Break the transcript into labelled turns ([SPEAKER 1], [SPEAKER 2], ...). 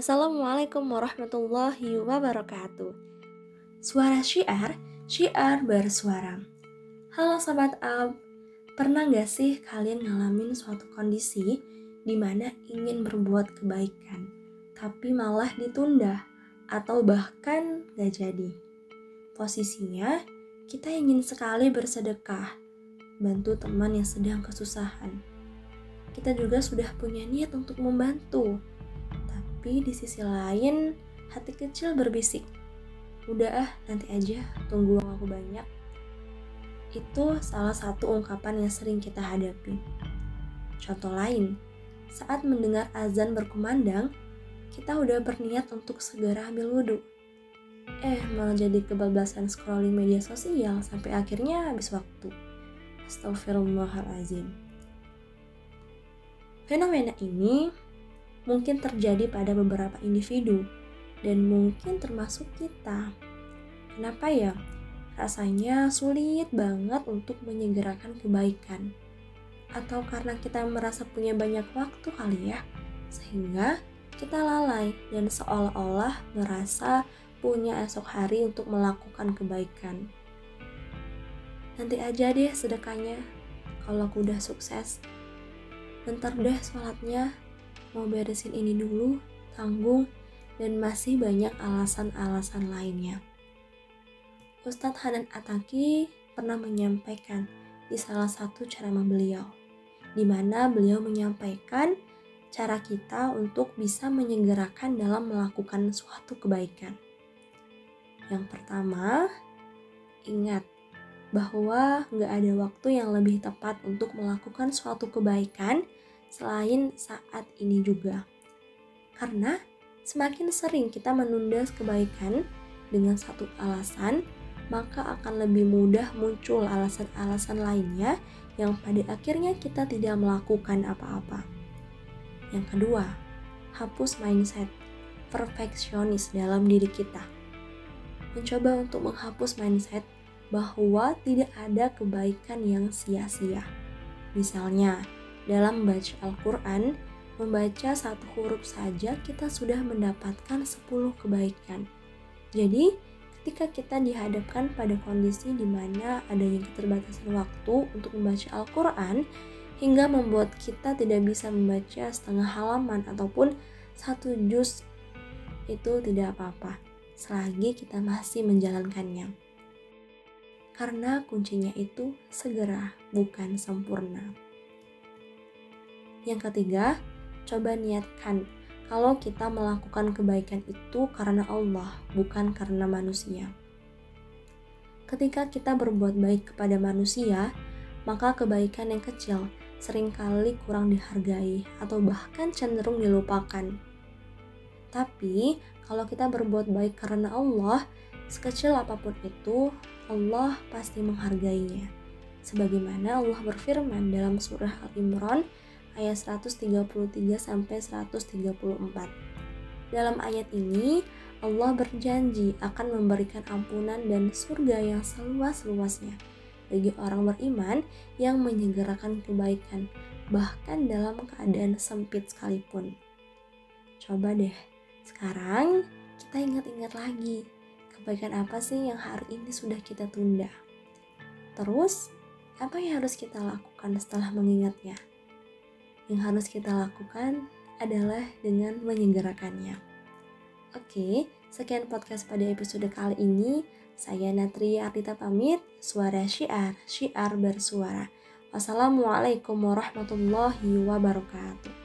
[SPEAKER 1] Assalamualaikum warahmatullahi wabarakatuh. Suara syiar, syiar bersuara. Halo Sobat Ab, pernah gak sih kalian ngalamin suatu kondisi di mana ingin berbuat kebaikan, tapi malah ditunda atau bahkan gak jadi? Posisinya, kita ingin sekali bersedekah, bantu teman yang sedang kesusahan. Kita juga sudah punya niat untuk membantu, tapi di sisi lain, hati kecil berbisik, udah ah nanti aja tunggu uang aku banyak. Itu salah satu ungkapan yang sering kita hadapi. Contoh lain saat mendengar azan berkumandang kita udah berniat untuk segera ambil wudhu. Eh malah jadi kebablasan scrolling media sosial sampai akhirnya habis waktu. Astagfirullahalazim fenomena ini mungkin terjadi pada beberapa individu dan mungkin termasuk kita. Kenapa ya? Rasanya sulit banget untuk menyegerakan kebaikan. Atau karena kita merasa punya banyak waktu kali ya, sehingga kita lalai dan seolah-olah merasa punya esok hari untuk melakukan kebaikan. Nanti aja deh sedekahnya, kalau aku udah sukses. Bentar deh sholatnya, mau beresin ini dulu, tanggung, dan masih banyak alasan-alasan lainnya. Ustadz Hanan Ataki pernah menyampaikan di salah satu ceramah beliau, di mana beliau menyampaikan cara kita untuk bisa menyegerakan dalam melakukan suatu kebaikan. Yang pertama, ingat bahwa nggak ada waktu yang lebih tepat untuk melakukan suatu kebaikan selain saat ini juga. Karena Semakin sering kita menunda kebaikan dengan satu alasan, maka akan lebih mudah muncul alasan-alasan lainnya yang pada akhirnya kita tidak melakukan apa-apa. Yang kedua, hapus mindset perfeksionis dalam diri kita. Mencoba untuk menghapus mindset bahwa tidak ada kebaikan yang sia-sia. Misalnya, dalam membaca Al-Quran, membaca satu huruf saja kita sudah mendapatkan 10 kebaikan. Jadi, ketika kita dihadapkan pada kondisi di mana adanya keterbatasan waktu untuk membaca Al-Quran, hingga membuat kita tidak bisa membaca setengah halaman ataupun satu juz, itu tidak apa-apa, selagi kita masih menjalankannya. Karena kuncinya itu segera, bukan sempurna. Yang ketiga, coba niatkan kalau kita melakukan kebaikan itu karena Allah, bukan karena manusia. Ketika kita berbuat baik kepada manusia, maka kebaikan yang kecil sering kali kurang dihargai atau bahkan cenderung dilupakan. Tapi, kalau kita berbuat baik karena Allah, sekecil apa pun itu, Allah pasti menghargainya. Sebagaimana Allah berfirman dalam surah Al-Imran ayat 133 sampai 134. Dalam ayat ini, Allah berjanji akan memberikan ampunan dan surga yang seluas-luasnya bagi orang beriman yang menyegerakan kebaikan, bahkan dalam keadaan sempit sekalipun. Coba deh, sekarang kita ingat-ingat lagi, kebaikan apa sih yang hari ini sudah kita tunda? Terus, apa yang harus kita lakukan setelah mengingatnya? Yang harus kita lakukan adalah dengan menyegerakannya. Oke, sekian podcast pada episode kali ini. Saya Natri Ardita pamit, suara syiar, syiar bersuara. Wassalamualaikum warahmatullahi wabarakatuh.